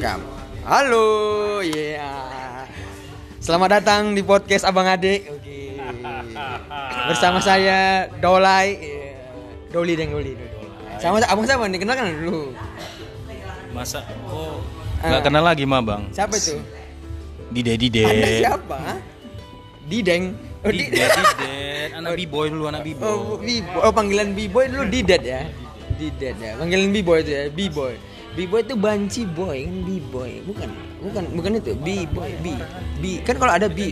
Rekam. Halo, iya. Selamat datang di podcast Abang Adik. Oke. Bersama saya Dolai. Doli deng Doli. Sama abang siapa nih? Kenalkan dulu. Masa oh Ah. nggak kenal lagi mah bang? Siapa itu? Dide Dide. Anda siapa? Dideng. Oh, Dide Dide. Anak b-boy dulu anak b-boy. Oh, B-boy. oh panggilan B-boy dulu Didet ya. Didet ya. Panggilan B-boy itu ya, B-boy. B-boy itu banci boy kan B-boy. Bukan. Bukan bukan itu. B-boy, B. B kan kalau ada B.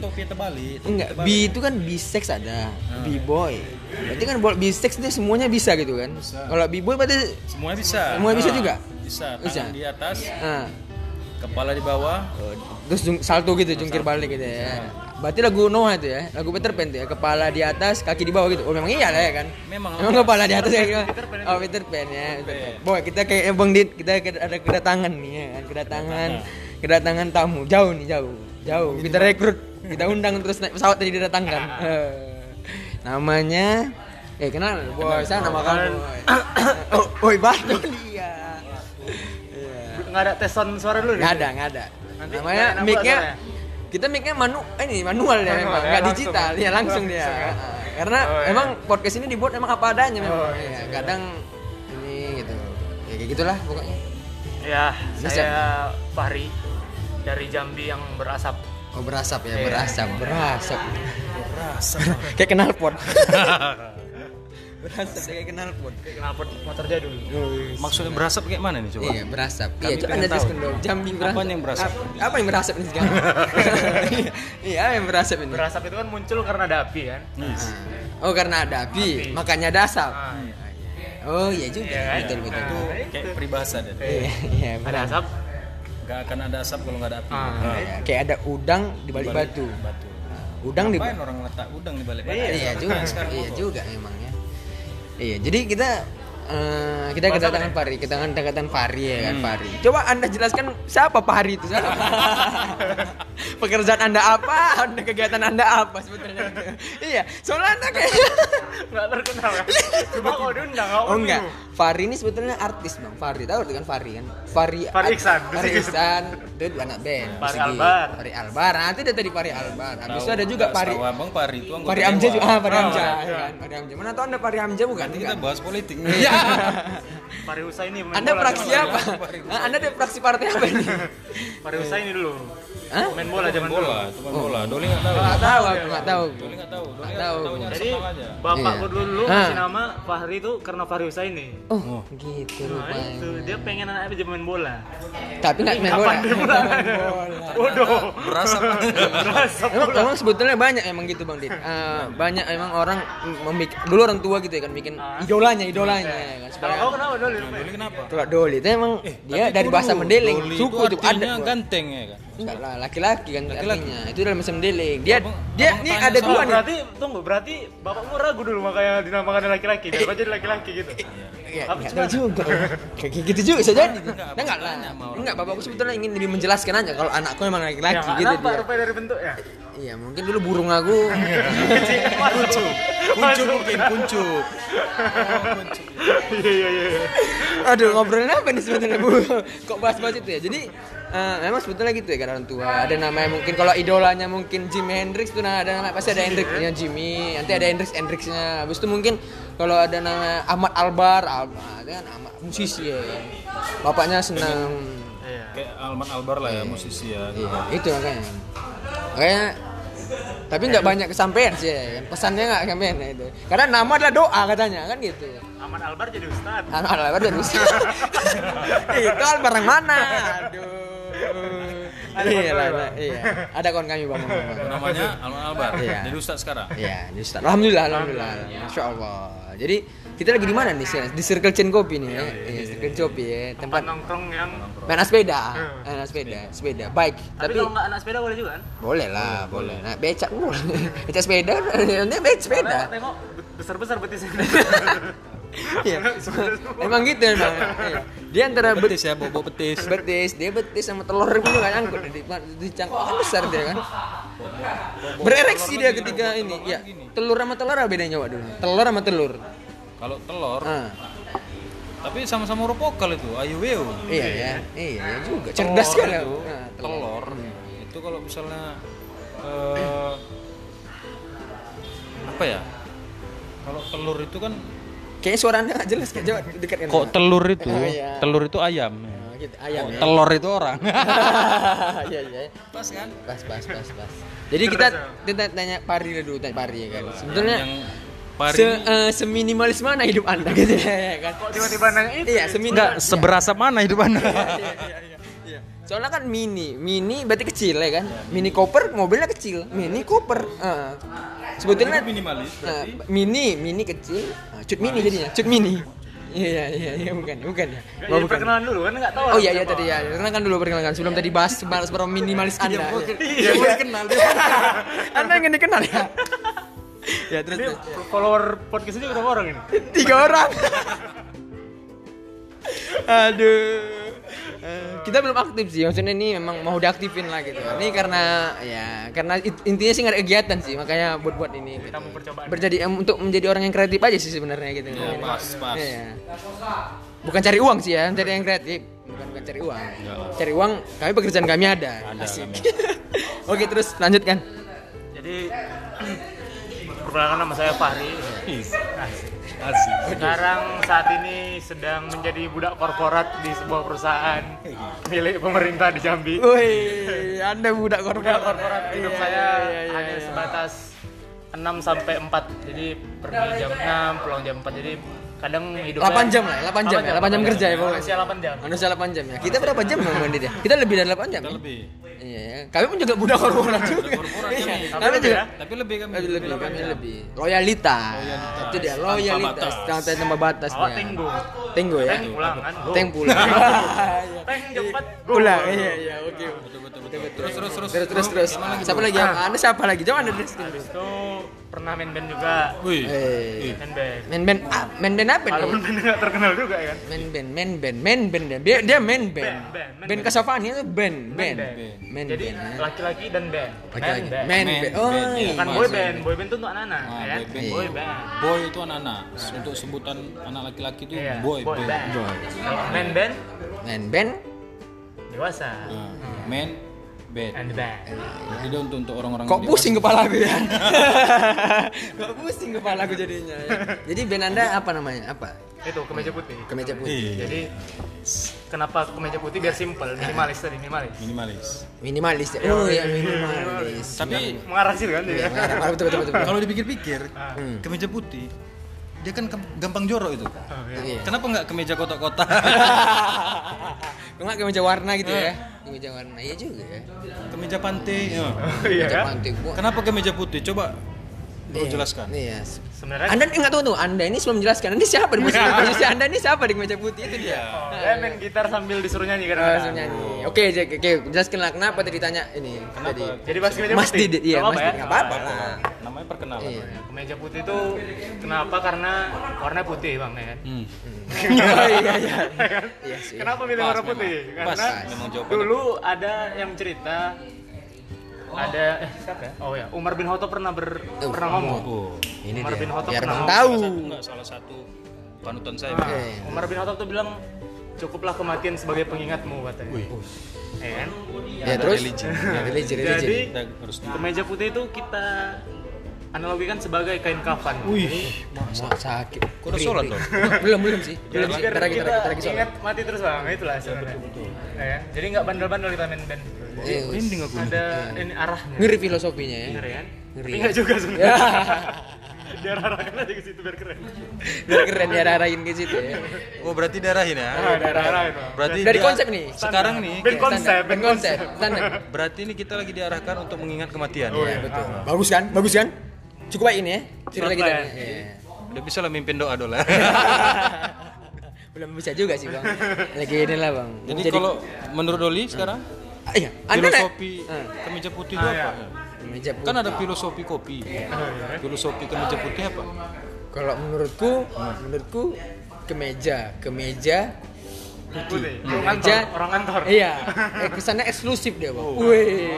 Enggak, B itu kan bisex ada. B-boy. Berarti kan bisex itu semuanya bisa gitu kan. Kalau B-boy berarti Semuanya bisa. Semuanya bisa Ah, juga? Bisa. Bisa. Di atas, ah, kepala di bawah. terus salto gitu, jungkir balik gitu ya. Berarti lagu Noah itu ya, lagu Peter Pan tuh ya, kepala di atas, kaki di bawah gitu. Oh memang iya lah ya kan. Memang. Emang kepala di atas ya. Oh Peter Pan ya. Peter Pan. Boy, kita kayak Bang Dit, kita ada kedatangan nih ya kan, kedatangan kedatangan tamu. Jauh nih, jauh. Jauh. Kita rekrut, kita undang terus naik pesawat tadi didatangkan. Eh, Namanya Eh kenal, boy, saya nama kamu. boy. Oh, oi Batu dia. Iya. Nggak ada tes sound suara dulu Nggak nih? ada, nggak ada. Namanya mic-nya. Kita mic-nya manu eh, ini manual ya memang, ya, nggak langsung. digital, ya langsung dia. Langsung ya. Ah, Karena Oh, iya. emang podcast ini dibuat emang apa adanya memang. Oh, Ya, iya. kadang ini gitu. Ya kayak gitulah pokoknya. Ya, Ini saya Fahri dari Jambi yang berasap. Oh berasap ya, Iya. berasap, berasap. Rasa. kayak kenal pot. berasap kayak kenal pot. Kenapa motor jadul? Maksudnya berasap kayak mana nih coba? Iya, berasap. Kami Iya, coba Anda jelaskan dulu. Jambi berasap. Apaan yang berasap? Apa, apa yang berasap ini sekarang? Iya, apa yang berasap ini. Berasap itu kan muncul karena ada api kan? Yes. Ah. Oh karena ada api, Api. makanya ada asap. Ah, Oh iya juga, Iya kan? betul betul. Nah, Kayak itu. peribahasa deh. Iya, iya. Ada asap, Gak akan ada asap kalau nggak ada api. Ah. Ah. Iya, kayak ada udang di balik batu. Batu. Udang di orang letak udang di balik batu? Iya, Iya juga, iya juga memangnya. Iya, jadi kita eh, kita kedatangan? Fahri, kedatangan kedatangan Fahri ya kan Hmm. Fahri. Coba anda jelaskan siapa Fahri itu? Siapa? Pekerjaan anda apa? Anda kegiatan anda apa sebetulnya? iya, soalnya anda kayak nggak terkenal ya? Cuma kalau diundang, nggak Oh enggak. Fahri ini sebetulnya artis bang. Fahri tahu kan Fahri kan? Fahri Fahri Iksan. Fahri Iksan, dia dua anak band. Fahri. Albar. Fahri Albar. Nanti ada tadi Fahri Albar. Habis itu ada juga Fahri abang Pari itu anggota Fahri Hamzah juga. Ah, Fahri iya. ya kan? Fahri Hamzah. Mana tahu anda Fahri Hamzah bukan? Nanti kita Enggak. bahas politik. Iya. Fahri Husaini main Anda zaman apa? Anda dari fraksi partai apa ini? dulu. Fahri Husaini dulu. Hah? Main bola zaman dulu. bola, main bola. Doli nggak tahu. Nggak tahu aku, nggak tahu. Doli nggak tahu. Doli Nggak tahu. Jadi senang aja. bapak Iya. gua dulu dulu Ah. kasih nama Fahri itu karena Fahri Husaini. Oh, gitu Nah rupanya. itu dia pengen anaknya bisa main bola. Tapi nggak main bola. main. Bodoh. Berasap. Berasap Emang, sebetulnya banyak emang gitu bang Dit. Eh, banyak emang orang memik dulu orang tua gitu ya kan bikin Ah. idolanya idolanya ya kan. Kalau kau kenapa dulu? Doli kenapa? Doli itu emang dia dari bahasa Mendeleng Doli suku itu itu ada artinya ganteng ya kan. Enggak lah laki-laki kan Laki-laki. artinya itu dalam bahasa Mendeleng dia Abang- dia abang nih tanya ada dua nih berarti tunggu berarti bapakmu ragu dulu makanya dinamakan laki-laki biar kau jadi laki-laki gitu. Iya, Tapi enggak tahu juga. Kayak gitu juga bisa jadi. Enggak, enggak lah. Enggak, bapakku sebetulnya ingin lebih menjelaskan aja kalau anakku emang Ya laki-laki nggak gitu dia. rupanya dari bentuknya. Iya, mungkin dulu burung aku. Kuncup. Kuncup mungkin kuncup. Iya iya iya. Aduh, ngobrolin apa nih sebetulnya Bu? Kok bahas-bahas itu ya? Jadi eh, memang sebetulnya gitu ya kan orang tua. Ada namanya mungkin kalau idolanya mungkin Jimi Hendrix tuh nah ada nama pasti ada Hendrix ya Jimmy. Nanti ada Hendrix Hendrixnya. Habis itu mungkin kalau ada nama Ahmad Albar, Albar itu kan Ahmad musisi ya. kan. Bapaknya senang Iya. Kayak Alman Albar lah ya musisi ya. Iya, itu makanya. Makanya tapi nggak banyak kesampaian sih ya. Pesannya nggak kesampaian ya itu. Karena nama adalah doa katanya kan gitu. Aman Albar jadi ustad. Anak Albar dan Musa. itu Albar yang mana? Aduh. Ada iya, kawan lah, iya. Ada kawan kami bang. Bang, bang. Namanya Alman Albar. Iya. Jadi Ustaz sekarang. Iya, di Ustaz. Alhamdulillah, alhamdulillah. Masya Allah. Jadi kita lagi di mana nih sih? Di Circle Chain Kopi nih ya. Iya, Circle Kopi ya. Tempat nongkrong yang main sepeda. Main sepeda, sepeda, bike. tapi kalau nggak anak sepeda boleh juga kan? Boleh lah, boleh. Nah, becak boleh. becak sepeda, nanti becak sepeda. Tengok besar-besar betisnya. Iya. Emang gitu emang. Iya. Dia antara betis ya, bobo betis. betis, dia betis sama telur pun juga nyangkut di di cangkok kan besar dia kan. Berereksi dia ketika ini. Ya, telur sama telur apa bedanya Wak dulu? Telur sama telur. Kalau telur Ah. Tapi sama-sama huruf vokal itu, ayu weu. Iya ya, iya ya juga. Cerdas kan ya. itu, Nah, telur. Itu kalau misalnya eh, apa ya? Kalau telur itu kan Kayaknya suara anda nggak jelas kayak jawab dekat kan. kok telur itu, Oh, iya. telur itu ayam. Oh, gitu, ayam Kok ya. telur itu orang. Iya iya. Pas kan? Pas pas pas pas. Jadi kita kita tanya Pari dulu, tanya Pari ya kan. Sebetulnya yang pari se, eh, seminimalis mana hidup anda gitu ya kan? Kok tiba-tiba nanya itu? Iya, seminimal. enggak seberasa mana hidup Anda? Iya. Soalnya kan mini, mini berarti kecil ya kan? Mini Cooper mobilnya kecil, mini Cooper. Heeh. Sebetulnya minimalis Nah, mini, mini kecil, nah, cut mini jadinya, cut mini. Iya iya iya bukan bukan ya. Jadi bukan. perkenalan dulu kan nggak tahu. Oh iya iya tadi ya. Perkenalkan dulu perkenalkan sebelum tadi bahas bahas seberapa minimalis Anda. Iya, gue kenal dia. Anda ingin dikenal ya? ya terus. follower podcast ini berapa orang ini? tiga orang. Aduh. Eh, kita belum aktif sih, maksudnya ini memang mau diaktifin lah gitu. Ini karena ya karena it- intinya sih nggak ada kegiatan sih, makanya buat buat ini. Gitu. Kita mau percobaan. Berjadi untuk menjadi orang yang kreatif aja sih sebenarnya gitu. pas, pas. Iya. Bukan cari uang sih ya, cari yang kreatif. Bukan bukan cari uang. Cari uang, kami pekerjaan kami ada. Ada Asik. kami. Oke terus lanjutkan. Jadi perkenalkan nama saya Fahri. Asik. Sekarang saat ini sedang menjadi budak korporat di sebuah perusahaan milik pemerintah di Jambi. Woi, Anda budak Budak korporat. korporat hidup Iya, saya iya, iya, hanya iya. sebatas 6 sampai 4. Jadi pergi jam 6, pulang jam 4. Jadi kadang hidup 8 jam lah, 8 jam ya, 8 jam kerja ya pokoknya. Manusia 8 jam. Manusia 8 jam ya. Kita berapa jam Bang Bandit ya? Kita lebih dari 8 jam. Kita ya? lebih. Iya, ya. kami pun juga budak korporat juga. korporat Iya, kami. Juga ya. Tapi lebih kami. lebih lebih kami lebih loyalitas. Itu dia loyalitas tanpa tanpa batas ya. tenggo. Tenggo ya. Teng pulang kan. Teng pulang. Teng jam 4. go. Pulang. Iya iya oke. Betul betul betul. Terus terus terus. Terus terus terus. Siapa lagi? Anda siapa lagi? Coba Anda. Habis itu pernah main band juga. Wih. Main band. main band ah, main band apa Walaupun nih? band nggak terkenal juga ya kan. Main band, main band, main band dia. Dia, dia main band. Band, band, main Band band. Itu band, band. band. Main Jadi band. laki-laki dan band. Laki-laki. Main band. Oh, band, iya. Bukan boy band. Boy band itu untuk anak-anak. Ah, ya boy band. Boy itu anak-anak. Untuk sebutan anak laki-laki itu Iya, boy, boy band. band. Boy. Kalau main band Main band. dewasa. Nah, band. And band. Jadi untuk untuk orang-orang Kok pusing kepala aku ya? Kok pusing kepala aku jadinya ya? Jadi band Anda apa namanya? Apa? Itu kemeja putih. Kemeja putih. Iya. Jadi kenapa kemeja putih biar simple, minimalis tadi, minimalis. minimalis. Minimalis ya. Oh ya minimalis. Tapi Mengarah sih kan dia. Marah, betul betul betul. betul. kalau dipikir-pikir, Ah. kemeja putih dia kan gampang jorok itu. Oh, iya. Iya. Kenapa nggak kemeja kotak-kotak? Nggak kemeja warna gitu ya? Kemeja warna iya juga ya. kemeja pantai. ya. Oh, Iya Kemeja kan? pantai. Kenapa kemeja putih? Coba bro Iya, jelaskan. Iya. Sebenarnya Anda enggak tahu tuh, Anda ini sebelum menjelaskan. Ini siapa di posisi, posisi Anda ini siapa di kemeja putih itu dia? Oh, dia main gitar sambil disuruh nyanyi kan. Oh, langsung nyanyi. Oke, oke, oke, jelaskan lah kenapa tadi tanya ini. Tadi. Jadi pas kemeja Mas putih. Didit, iya, Mas apa-apa ya? Didit. Enggak apa-apa lah. Namanya perkenalan. Iya. Kemeja putih itu kenapa? Karena warna putih bang ya kan? Hmm. Oh iya iya. Iya sih. Kenapa milih Pas warna putih? Pas, Karena dulu ada yang cerita ada eh siapa ya? Oh ya, Umar bin Khattab pernah ber, Oh, pernah ngomong. Oh, Ini Umar dia. bin Khattab Biar pernah ngomong. tahu. salah satu, enggak, salah satu panutan saya. Nah, Oke. Umar bin Khattab tuh bilang cukuplah kematian sebagai pengingatmu katanya. Ya kan? Ya terus religi. Ya, religi, religi. Jadi kemeja putih itu kita analogikan sebagai kain kafan. Wih, Mau sakit. Kok udah sholat loh? Belum, belum sih. Belum sih. lagi, kita bentar lagi, sholat. ingat mati terus bang, itulah sebenarnya. Ya kan? Jadi nggak bandel-bandel kita main band. Eh, Merinding aku. Ada ini arahnya. Ngeri filosofinya ya. Ngeri kan? Ngeri. Tapi nggak juga sebenarnya. biar arahkan aja ke situ biar keren. Biar keren ya arahin ke situ ya. Oh, berarti daerahin ya? Ah, daerah arahin bang. Berarti Dari konsep nih. Sekarang nih kayak- konsep, band konsep. berarti ini kita lagi diarahkan untuk mengingat kematian. Oh, Iya, iya. betul. Bagus kan? Bagus kan? Cukup baik ini ya. Cerita kita. baik. Iya. Udah bisa lah mimpin doa dola. Belum bisa juga sih, Bang. Lagi ini lah, Bang. Jadi kalau menurut Doli sekarang Ah, iya, Anda filosofi Ah, kemeja putih itu Ah, apa? iya. meja putih. Kan ada filosofi kopi. Filosofi kemeja putih apa? Kalau menurutku, menurutku kemeja, kemeja Putih. Orang Meja. kantor. Orang kantor. Iya, eh, kesannya eksklusif dia, Bang. Oh. Wih.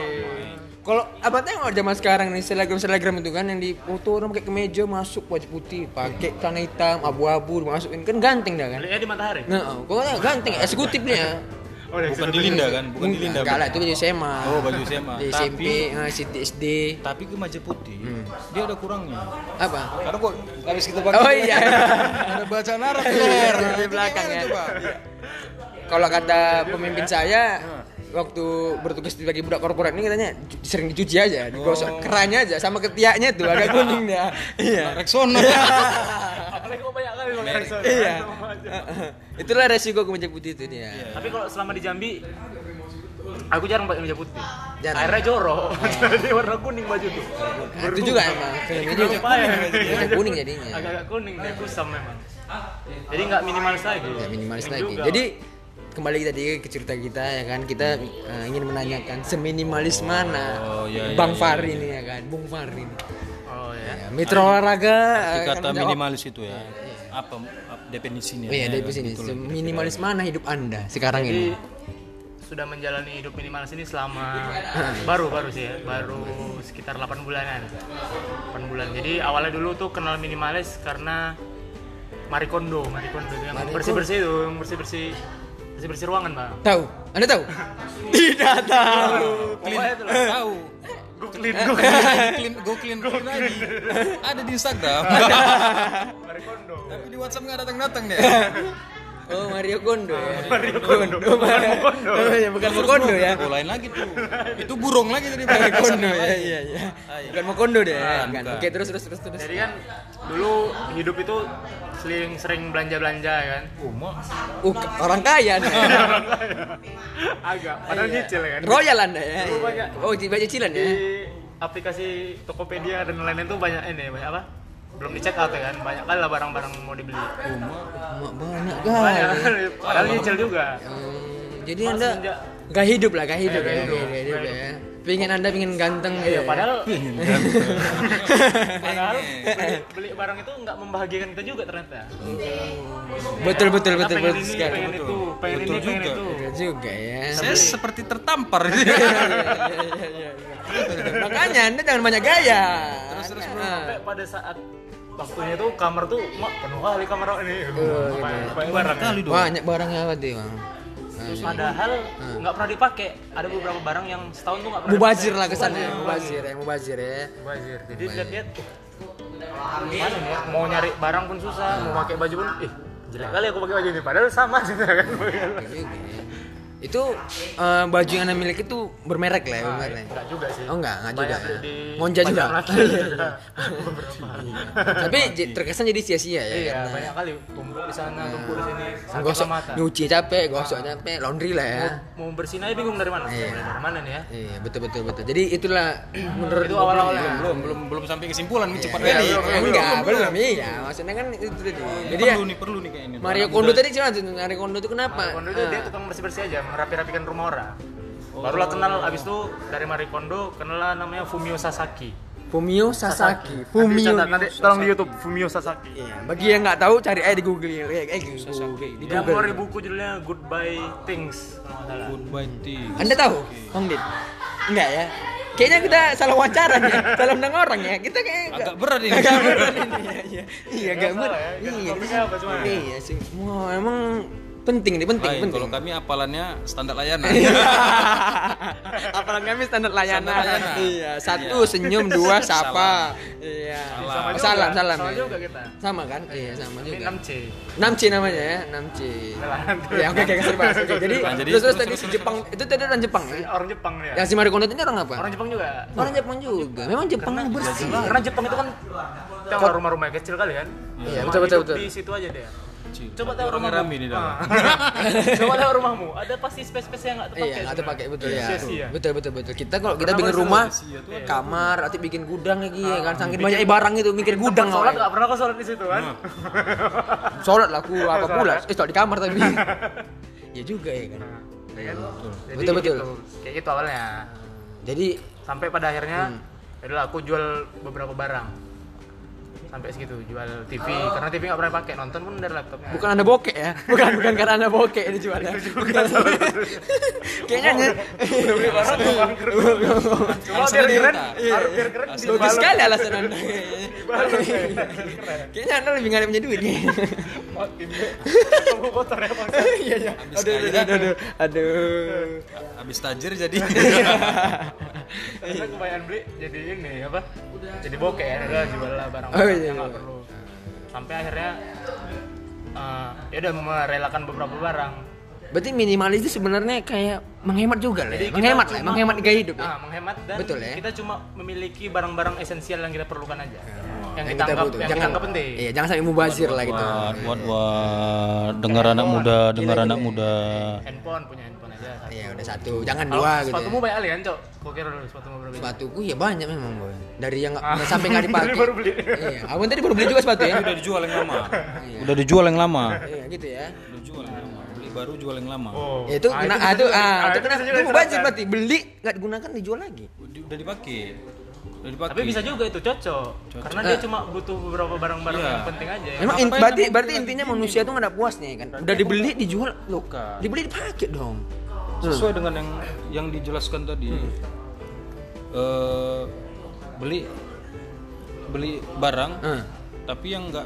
Kalau apa tengok zaman sekarang nih selebgram selebgram itu kan yang di foto orang pakai kemeja masuk wajah putih, pakai celana hitam, abu-abu masukin kan ganteng dah kan. Lihatnya di matahari. Nah, kok ganteng eksekutif nih ya. Oh, Bukan di Linda kan? Bukan di Linda. Enggak lah itu baju SMA. Oh, baju SMA. Di Tapi- SMP, eh, SD, SD. Tapi ke Majaputih, Hmm. dia ada kurangnya. Apa? Karena kok habis kita pakai Oh iya. ada baca di Iya, leher. di belakang ya. Coba. Kalau kata pemimpin saya waktu bertugas sebagai budak korporat ini katanya sering dicuci aja, digosok kerannya aja sama ketiaknya tuh agak kuning dia. Iya. Rexona. Apalagi kok banyak kali pakai resort. Iya. Itulah resiko kemeja putih itu dia. Tapi kalau selama di Jambi aku jarang pakai meja putih. Jarang. Airnya jorok. Jadi warna kuning baju tuh. Nah, itu juga emang filmnya juga. Lumayan. Meja kuning jadinya. Agak-agak kuning deh, kusam memang. Jadi nggak minimalis lagi. Ya, minimalis Kuning lagi. juga. Jadi kembali tadi ke cerita kita ya kan kita eh, ingin menanyakan seminimalis mana Oh, iya, iya, Bang iya, Fahri iya. ini ya kan Bung Fahri ini. Oh ya. Ya, Mitra olahraga Arti eh, kan kata menjawab. minimalis itu ya. Apa apa definisinya? Oh iya Ya, sini gitu minimalis mana hidup anda sekarang Jadi ini? sudah menjalani hidup minimalis ini selama baru baru sih ya, baru sekitar 8 bulanan. 8 bulan. Jadi awalnya dulu tuh kenal minimalis karena Marie Kondo, Marie Kondo yang bersih-bersih itu, yang bersih-bersih bersih-bersih ruangan, Bang. Tahu? Anda tahu? Tidak tahu. Pokoknya itu lah. Tahu. Gue clean, gue clean, go clean, clean lagi. Ada di Instagram. Kondo. Tapi di WhatsApp nggak datang datang deh. Oh Mario Kondo ya. Mario Kondo. Mario Kondo. Oh, ya, bukan Mokondo ya. Oh, lain lagi tuh. Itu burung lagi tadi. Mario Kondo ya iya iya. Bukan Mokondo deh. Bukan, Kan. bukan. Oke terus terus terus terus. Jadi kan dulu hidup itu sering sering belanja-belanja ya kan. Oh, mak. Uh, orang kaya nih. Agak, padahal nyicil ya kan. Royal anda ya. Banyak. Oh di cicilan Di ya. aplikasi Tokopedia dan lain-lain tuh banyak ini, banyak apa? Belum di check out ya kan. Banyak kali lah barang-barang mau dibeli. Oh, mak. Mak banyak Banyak kali. Padahal nyicil juga. Hmm, jadi anda gak hidup lah, gak hidup Iya, ya, gak hidup. gak hidup Gak ya. Pengen anda pengen ganteng Iya, ya. padahal padahal beli, beli barang itu nggak membahagiakan kita juga ternyata. betul betul betul pengen betul ini, sekali. pengen itu, pengen Betul ini, pengen juga. itu. Betul juga ya. Saya seperti tertampar. Makanya anda jangan banyak gaya. Terus, terus, bro. Nah. Sampai pada saat waktunya itu kamar tuh mak penuh kali kamar ini. Oh, banyak, banyak barang. ya. Kali dong. Banyak barangnya apa tuh bang? Padahal nggak pernah dipakai. Ada beberapa barang yang setahun tuh nggak pernah. Mubazir lah kesannya, Mubazir, ya, mubazir ya. Mubazir. Jadi lihat-lihat gimana nih ya? Mau nyari barang pun susah, mau pakai baju pun ih jelek kali aku pakai baju ini. Padahal sama sih kan. Iya ya. Itu eh, baju yang anda miliki itu bermerek lah ya, bermerek. Enggak juga sih. Oh enggak, enggak juga. Ya. di Monja juga. Juga. Tapi terkesan jadi sia-sia ya. Iya, karena banyak kali tumpuk di sana, tumpuk di sini. Sakit Gosok, mata. nyuci capek, gosok capek, laundry lah ya. Mau bersihin aja bingung dari mana. Iya. Dari mana nih ya? Iya, betul betul betul. Jadi itulah menurut Itu awal-awalnya. belum belum belum sampai kesimpulan nih cepat Iya, kali. belum, enggak, belum, iya. Maksudnya kan itu tadi. Jadi ya perlu nih perlu nih kayaknya. Mario Kondo tadi tuh Mario Kondo itu kenapa? Marie Kondo itu dia tukang bersih-bersih aja, merapi-rapikan rumah orang. Barulah kenal abis itu dari Marie Kondo kenal lah namanya Fumio Sasaki. Fumio Sasaki. Nanti Fumio. catat, nanti tolong di YouTube Fumio Sasaki. Iya, bagi yang nggak tahu cari aja di Google ya. Eh, eh, Google. Di Dia ngeluarin Google. buku judulnya Goodbye Things. salah. Goodbye tea. Anda tahu, Bang Dit? Enggak ya? Kayaknya kita salah wawancara nih, ya. salah undang orang ya. Kita kayak Agak berat ini. Agak berat ini. Iya, iya. Iya, agak berat. ya, Iya, topiknya apa cuma ya? Iya sih. Wah, emang penting nih, penting, Baik, penting. kalau kami apalannya standar layanan. Apalagi kami standar layanan. Standar layanan. Iya, satu senyum, dua sapa. Iya. Salam. Salam, salam. Sama ya. juga kita. Sama kan? Iya, sama Ini juga. 6C. 6C namanya ya, 6C. Salah. Ya, oke oke kasih bahas. Oke, Jadi, jadi terus terus tadi si Jepang itu tadi orang Jepang ya. Orang Jepang ya. Yang si Mario Kondo ini orang apa? Orang Jepang juga. Orang Jepang juga. Memang Jepang yang bersih. Karena Jepang itu kan rumah-rumah kecil kali kan? Iya, betul, betul, betul. Di situ aja deh. Cik, Coba tahu rumahmu. rame di dalam. Ah. Coba tahu rumahmu. Ada pasti space-space yang nggak terpakai. Iya, nggak terpakai betul ya. Sia-sia. Betul betul betul. Kita kalau kita bikin rumah, kamar, atau bikin gudang lagi ya kan. Saking banyak barang itu mikir gudang sholat awalnya. nggak pernah kau sholat di situ kan? Sholat lah aku apa pula? Eh, sholat di kamar tapi. ya juga ya kan. Jadi Betul, betul. gitu. Kayak gitu awalnya. Jadi Sampai pada akhirnya, Hmm. adalah aku jual beberapa barang. Sampai segitu jual TV karena TV nggak pernah pakai nonton pun dari laptopnya Bukan anda bokek ya? Bukan bukan karena anda bokek ini jualnya. Bukan. Kayaknya nge- cuma biar keren harus biar keren bagus sekali alasan anda. Kayaknya anda lebih nggak punya duit nih. kamu kotor ya bang Iya iya. Aduh aduh aduh aduh. Habis tajir jadi. Karena kebanyakan beli jadi ini apa? Jadi bokeh ya jual lah barang Oh, iya, yang nggak perlu. Sampai akhirnya eh, ya udah merelakan beberapa barang Berarti minimalis itu sebenarnya kayak menghemat juga lah. Ya? Menghemat lah, cuma- menghemat gaya hidup ya. Ah, menghemat dan Betul ya. kita cuma memiliki barang-barang esensial yang kita perlukan aja yang, Yang kita anggap butuh. yang jangan kita penting Iya, jangan sampai mubazir lah gitu. Wah, wah, wah, dengar anak muda, dengar anak muda. handphone punya handphone aja satu. Iya, udah satu. Jangan dua gitu. sepatumu Ya. banyak kali kan cok kau kira dulu sepatumu berapa? Sepatuku ya banyak memang, Boy. Dari yang Ah. sampai nggak dipakai. Baru beli. Iya, abang tadi baru beli juga sepatu ya. Udah dijual yang lama. Udah dijual yang lama. Iya, gitu ya. Udah dijual yang lama. Baru jual yang lama. oh Ya itu Ah, kena ah, itu ah, ah, itu kena itu mubazir diterapkan. berarti beli nggak digunakan dijual lagi. Udah dipakai. Udah dipakai. tapi bisa juga itu cocok, karena dia cuma butuh beberapa barang-barang Iya. yang penting aja ya. Memang in- berarti berarti intinya manusia tuh nggak ada puasnya ya kan. Udah dibeli dijual lo. Bukan. Dibeli dipakai dong. sesuai dengan yang yang dijelaskan tadi Eh, beli beli barang Hmm. tapi yang enggak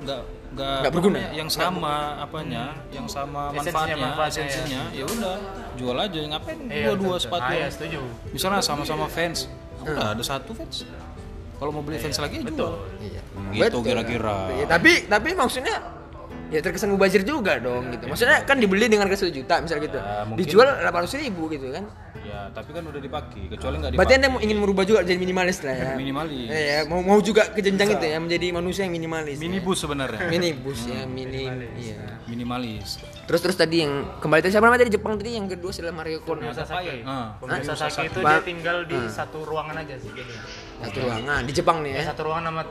enggak enggak Nggak berguna? namanya, yang sama apanya yang sama Esensinya, manfaatnya manfaatnya, esensinya ya udah jual aja ngapain Iya, dua dua sepatu Ah, iya, setuju. misalnya sama-sama fans udah ada satu fans kalau mau beli fans lagi ya jual Iya. gitu kira-kira Ya, tapi tapi maksudnya ya terkesan mubazir juga dong gitu. Maksudnya kan dibeli dengan harga 1 juta misal gitu. Ya, mungkin- Dijual 800 ribu gitu kan. Ya tapi kan udah dipakai kecuali nggak Berarti dipakai anda mau ingin merubah juga jadi minimalis lah ya. minimalis Iya, mau mau juga ke jenjang itu ya menjadi manusia yang minimalis. minibus sebenarnya minibus ya, mini iya. minimalis Terus terus tadi yang kembali tadi siapa namanya dari Jepang tadi yang kedua setelah Mario Kono. Sasaki. Ah. Pemilik Sasaki itu dia tinggal di satu ruangan aja sih jadi. Satu ruangan di Jepang nih ya. Satu ruangan sama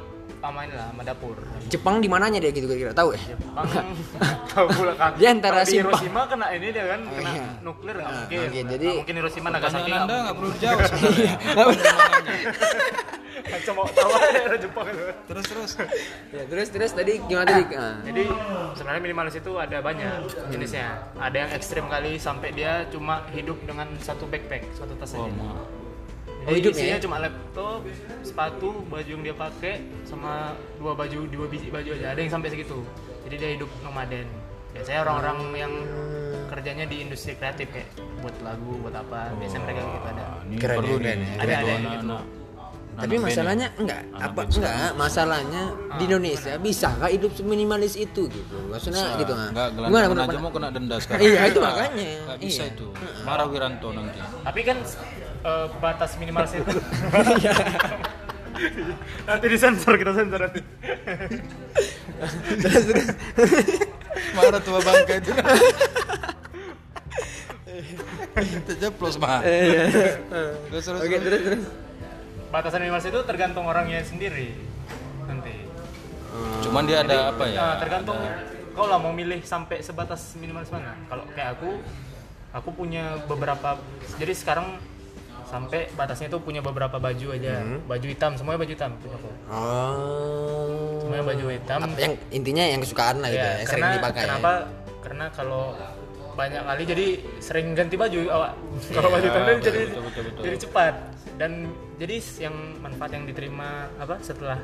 sama ini lah, sama dapur. Jepang di mananya dia gitu kira-kira tahu ya? Bang, tahu pula kan. Dia antara di simpang. Hiroshima kena ini dia kan, kena iya. nuklir nggak Ah, mungkin. mungkin. Nggak Jadi- mungkin Hiroshima Nagasaki nggak anda mungkin. nggak perlu sebenarnya Cuma tahu aja daerah Jepang itu. terus terus ya, terus terus tadi gimana tadi? Ah. Jadi sebenarnya minimalis itu ada banyak jenisnya. Ada yang ekstrim kali sampai dia cuma hidup dengan satu backpack, satu tas oh, aja. Oh, Jadi hidupnya isinya ya? cuma laptop, sepatu, baju yang dia pakai sama dua baju, dua biji baju aja. Ada yang sampai segitu. Jadi dia hidup nomaden. Biasanya orang-orang yang kerjanya di industri kreatif kayak buat lagu, buat apa. Biasanya mereka gitu ada. Ah, ini Keren, perlu nih ya. Ada, ada yang gitu. anak-anak Tapi masalahnya enggak apa enggak masalahnya di Indonesia bisa nggak hidup minimalis itu gitu. Maksudnya gitu ah. Enggak, Gimana Anda? mau kena denda sekarang. Iya, itu makanya. Enggak bisa Iya. itu. Marah Wiranto nanti. Tapi kan eh, batas minimalis itu. nanti disensor kita sensor nanti. Marah tua bangka itu. Terjeplos mah. Terus terus. Oke, terus terus. Batasan minimalis itu tergantung orangnya sendiri nanti. Cuman dia ada apa ya? Nah, tergantung kau lah mau milih sampai sebatas minimalis mana. Kalau kayak aku, aku punya beberapa. Jadi sekarang sampai batasnya itu punya beberapa baju aja. Baju hitam, semuanya baju hitam punya aku. Oh. Semuanya baju hitam. Apa yang intinya yang kesukaan lah gitu Ya, ya, sering dipakai. kenapa? Karena kalau banyak kali jadi sering ganti baju awak. Kalau baju hitam betul, jadi betul, betul, betul. jadi cepat dan jadi yang manfaat yang diterima apa setelah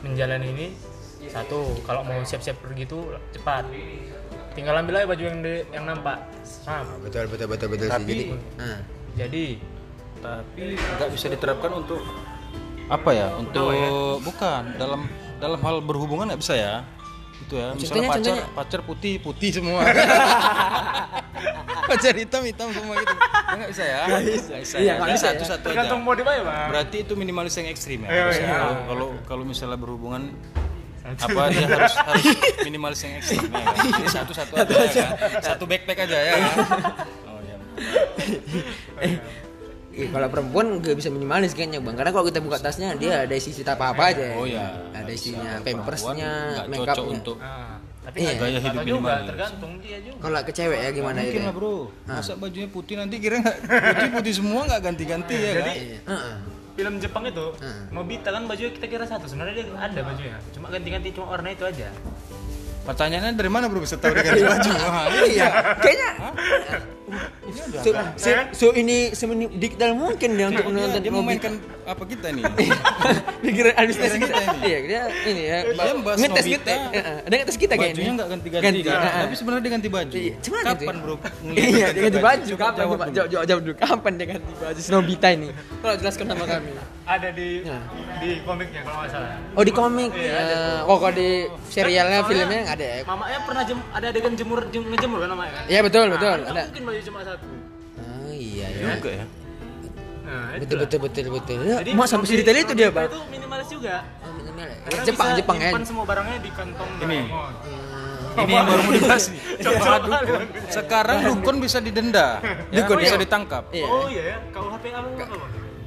menjalani ini satu kalau mau siap-siap pergi itu cepat tinggal ambil aja baju yang di, yang nampak Sam. Betul betul betul betul sih. Tapi- Jadi, ah. jadi Tapi nggak bisa diterapkan untuk apa ya? Untuk bukan dalam dalam hal berhubungan nggak bisa ya? Itu ya. Misalnya Contohnya, pacar contohnya. pacar putih putih semua. pacar hitam hitam semua gitu. Ya, nggak bisa ya? Nggak bisa. Iya, ya. nggak Jadi bisa ya. satu satu aja. tergantung mau dibayar bang Berarti itu minimalis yang ekstrim ya. Iya, iya. Kalau kalau misalnya berhubungan apa dia harus harus minimalis yang ekstrim ya kan? Jadi satu satu aja ya kan? Satu backpack aja ya kan? Oh iya. Eh, kalau perempuan nggak bisa minimalis kayaknya bang, karena kalau kita buka tasnya dia ada isi apa apa aja. Oh iya. Ada isinya pampersnya, nggak make cocok upnya. untuk Nah, tapi Iya. Gaya hidup juga minimalis. tergantung dia juga Kalau ke cewek ya gimana mungkin itu? lah bro masa bajunya putih nanti kira nggak putih putih semua nggak ganti ganti ya kan Heeh. film Jepang itu Hmm. Nobita kan bajunya kita kira satu sebenarnya dia ada bajunya cuma ganti-ganti cuma warna itu aja Pertanyaannya dari mana bro bisa tahu dia ganti baju? Wah, iya kayaknya so, so, so ini semeni digital mungkin dia untuk dia, menonton dia memainkan apa kita nih? Pikiran Pikiran kita. kita ini. Iya, dia ini ya. Dia ngetes. Heeh, Ada ngetes kita kayaknya. Bajunya nggak ganti-ganti Ganti, kan? Tapi sebenarnya dia ganti baju. Iya, Kapan gitu. bro? Iya, dia ganti baju. Kapan jawab jawab dulu. Kapan dia ganti baju Snobita ini? Kalau jelaskan sama kami. Ada di Ya. di komiknya kalau nggak salah Oh di komik. Iya, ada eh, Oh kalau di serialnya Soalnya filmnya nggak ada ya. mamanya pernah jem, ada adegan jemur jem, ngejemur kan mamanya kan Iya betul Nah, betul. Ada. mungkin baju cuma satu Oh iya ya. Juga ya. nah, Betul itulah. betul betul betul. Ya, Jadi Mau sampai sedetail itu dia bang. itu minimalis juga Oh, minimal ya. Karena Jepang bisa Jepang ya. semua barangnya di kantong Ini. Doraemon. Ini yang baru mau dibahas nih. Coba. Pak Dukun. Sekarang dukun bisa didenda. Ya, Dukun, bisa ya? ditangkap. Iya. oh iya ya KUHP apa?